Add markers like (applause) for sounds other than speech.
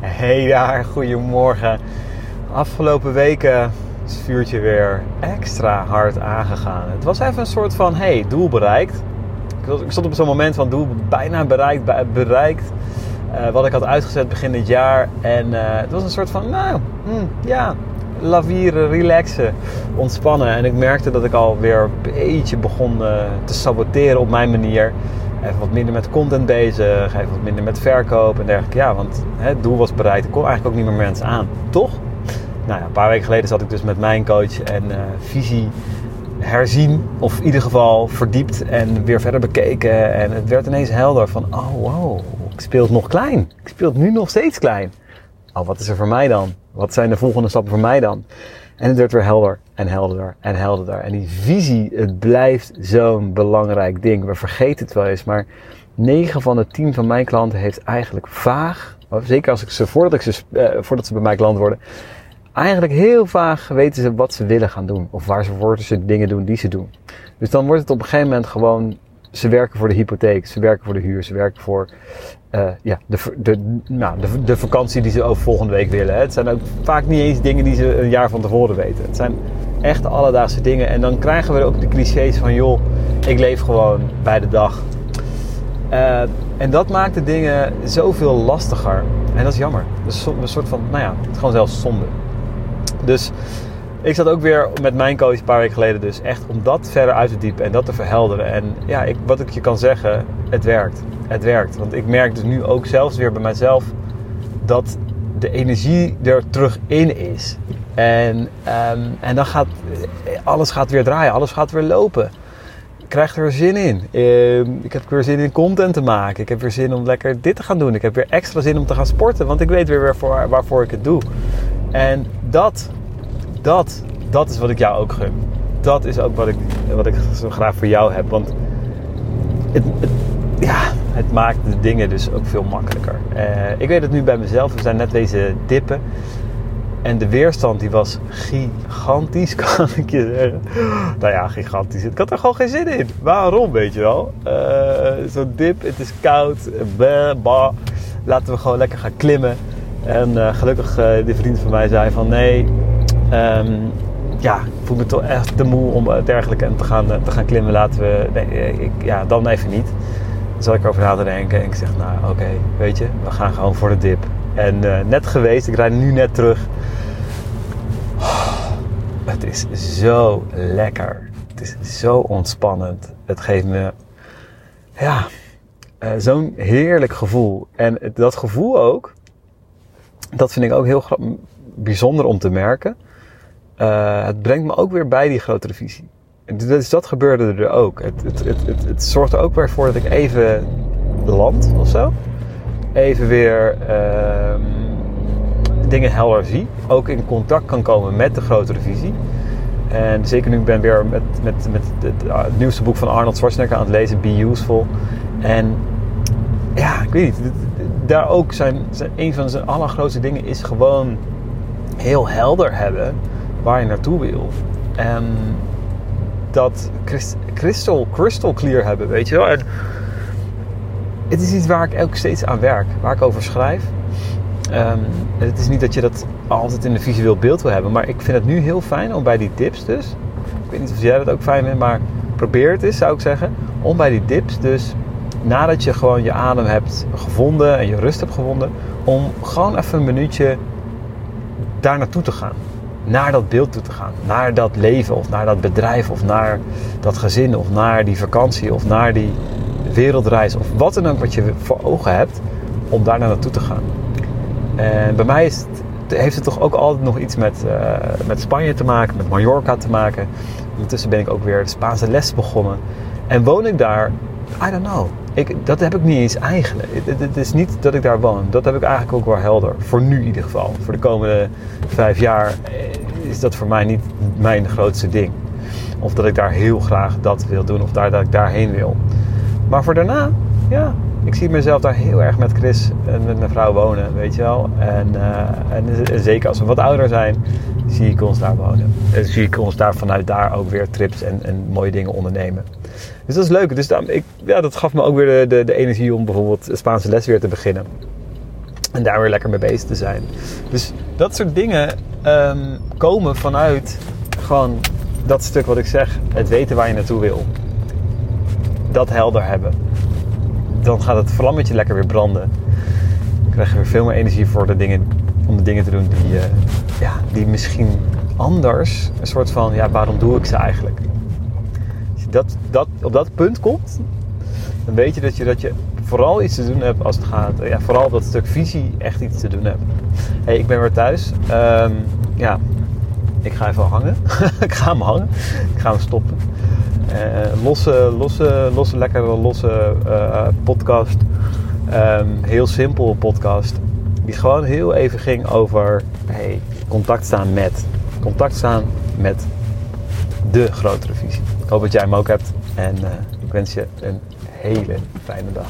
Hey daar, goedemorgen. Afgelopen weken is het vuurtje weer extra hard aangegaan. Het was even een soort van, hey, doel bereikt. Ik stond op zo'n moment van doel bijna bereikt, bereikt. Uh, wat ik had uitgezet begin dit jaar. En uh, het was een soort van, nou, hmm, ja, lavieren, relaxen, ontspannen. En ik merkte dat ik alweer een beetje begon uh, te saboteren op mijn manier even wat minder met content bezig, even wat minder met verkoop en dergelijke. Ja, want het doel was bereikt. Ik kon eigenlijk ook niet meer mensen aan, toch? Nou ja, een paar weken geleden zat ik dus met mijn coach en uh, visie herzien. Of in ieder geval verdiept en weer verder bekeken. En het werd ineens helder van, oh wow, ik speel het nog klein. Ik speel het nu nog steeds klein. Oh, wat is er voor mij dan? Wat zijn de volgende stappen voor mij dan? En het werd weer helder en helderder en helderder. En die visie, het blijft zo'n belangrijk ding. We vergeten het wel eens, maar 9 van de 10 van mijn klanten heeft eigenlijk vaag, zeker als ik ze, voordat, ik ze, eh, voordat ze bij mij klant worden, eigenlijk heel vaag weten ze wat ze willen gaan doen. Of waar ze voor ze dingen doen die ze doen. Dus dan wordt het op een gegeven moment gewoon ze werken voor de hypotheek, ze werken voor de huur, ze werken voor uh, ja, de, de, nou, de, de, vakantie die ze over volgende week willen. Hè. Het zijn ook vaak niet eens dingen die ze een jaar van tevoren weten. Het zijn echt alledaagse dingen. En dan krijgen we ook de clichés van, joh, ik leef gewoon bij de dag. Uh, en dat maakt de dingen zoveel lastiger. En dat is jammer. Dat een soort van, nou ja, het is gewoon zelfs zonde. Dus ik zat ook weer met mijn coach een paar weken geleden dus echt om dat verder uit te diepen en dat te verhelderen. En ja, ik, wat ik je kan zeggen, het werkt. Het werkt. Want ik merk dus nu ook zelfs weer bij mezelf dat de energie er terug in is. En, um, en dan gaat alles gaat weer draaien, alles gaat weer lopen. Ik krijg er zin in. Um, ik heb weer zin in content te maken. Ik heb weer zin om lekker dit te gaan doen. Ik heb weer extra zin om te gaan sporten, want ik weet weer waarvoor, waarvoor ik het doe. En dat dat, dat is wat ik jou ook gun. Dat is ook wat ik, wat ik zo graag voor jou heb. Want het, ja, het maakt de dingen dus ook veel makkelijker. Uh, ik weet het nu bij mezelf. We zijn net deze dippen. En de weerstand die was gigantisch, (laughs) kan ik je zeggen. Nou ja, gigantisch. Ik had er gewoon geen zin in. Waarom, weet je wel? Uh, Zo'n dip, het is koud. Bah, Laten we gewoon lekker gaan klimmen. En uh, gelukkig, uh, die vriend van mij zei van... Nee, Um, ja, ik voel me toch echt te moe om dergelijke te gaan, te gaan klimmen. Laten we, nee, eh, ik, ja, dan even niet. Dan zal ik erover na te denken en ik zeg, nou oké, weet je, we gaan gewoon voor de dip. En net geweest, ik rijd nu net terug. Is zo lekker. Het is zo ontspannend. Het geeft me, ja, zo'n heerlijk gevoel. En dat gevoel ook, dat vind ik ook heel bijzonder om te merken uh, het brengt me ook weer bij die grotere visie. Dus dat gebeurde er ook. Het, het, het, het, zorgt er ook weer voor dat ik even land of zo. Even weer uh, dingen helder zie. Ook in contact kan komen met de grotere visie. En zeker nu ik ben weer met, met, met het, ah, het, nieuwste boek van Arnold Schwarzenegger aan het lezen, Be Useful. En ja, ik weet niet. Daar ook zijn, zijn een van zijn allergrootste dingen is gewoon heel helder hebben waar je naartoe wil. En dat crystal, crystal clear hebben, weet je wel. En het is iets waar ik ook steeds aan werk, waar ik over schrijf. Um, het is niet dat je dat altijd in een visueel beeld wil hebben, maar ik vind het nu heel fijn om bij die dips dus. Ik weet niet of jij dat ook fijn vindt, maar probeer het eens, zou ik zeggen. Om bij die dips dus, nadat je gewoon je adem hebt gevonden en je rust hebt gevonden, om gewoon even een minuutje daar naartoe te gaan naar dat beeld toe te gaan. Naar dat leven of naar dat bedrijf of naar dat gezin of naar die vakantie of naar die wereldreis of wat dan ook wat je voor ogen hebt om daar naartoe te gaan. En bij mij heeft het toch ook altijd nog iets met, uh, met Spanje te maken, met Mallorca te maken. Ondertussen ben ik ook weer de Spaanse les begonnen. En woon ik daar, I don't know. Ik, dat heb ik niet eens eigenlijk. Het, het, is niet dat ik daar woon. Dat heb ik eigenlijk ook wel helder. Voor nu in ieder geval. Voor de komende vijf jaar eh, is dat voor mij niet mijn grootste ding. Of dat ik daar heel graag dat wil doen. Of daar, dat ik daarheen wil. Maar voor daarna, ja. Ik zie mezelf daar heel erg met Chris en met mijn vrouw wonen, weet je wel. En, uh, en zeker als we wat ouder zijn, zie ik ons daar wonen. En zie ik ons daar vanuit daar ook weer trips en, en mooie dingen ondernemen. Dus dat is leuk. Dus ik, ja, dat gaf me ook weer de, de, de energie om bijvoorbeeld Spaanse les weer te beginnen. En daar weer lekker mee bezig te zijn. Dus dat soort dingen ehm, komen vanuit gewoon dat stuk wat ik zeg. Het weten waar je naartoe wil. Dat helder hebben. Dan gaat het vlammetje lekker weer branden. Dan krijg je weer veel meer energie voor de dingen, om de dingen te doen die, uh, ja, die misschien anders een soort van, ja, waarom doe ik ze eigenlijk? Als je dat, dat, op dat punt komt, dan weet je dat je, dat je vooral iets te doen hebt als het gaat, ja, vooral op dat stuk visie echt iets te doen hebt. hey, ik ben weer thuis. Um, ja, ik ga even hangen. (laughs) ik ga hem hangen. Ik ga hem stoppen. Uh, losse, losse, losse, lekkere, losse uh, podcast. Um, heel simpel podcast. Die gewoon heel even ging over hey, contact staan met. Contact staan met de grotere visie. Ik hoop dat jij hem ook hebt. En uh, ik wens je een hele fijne dag.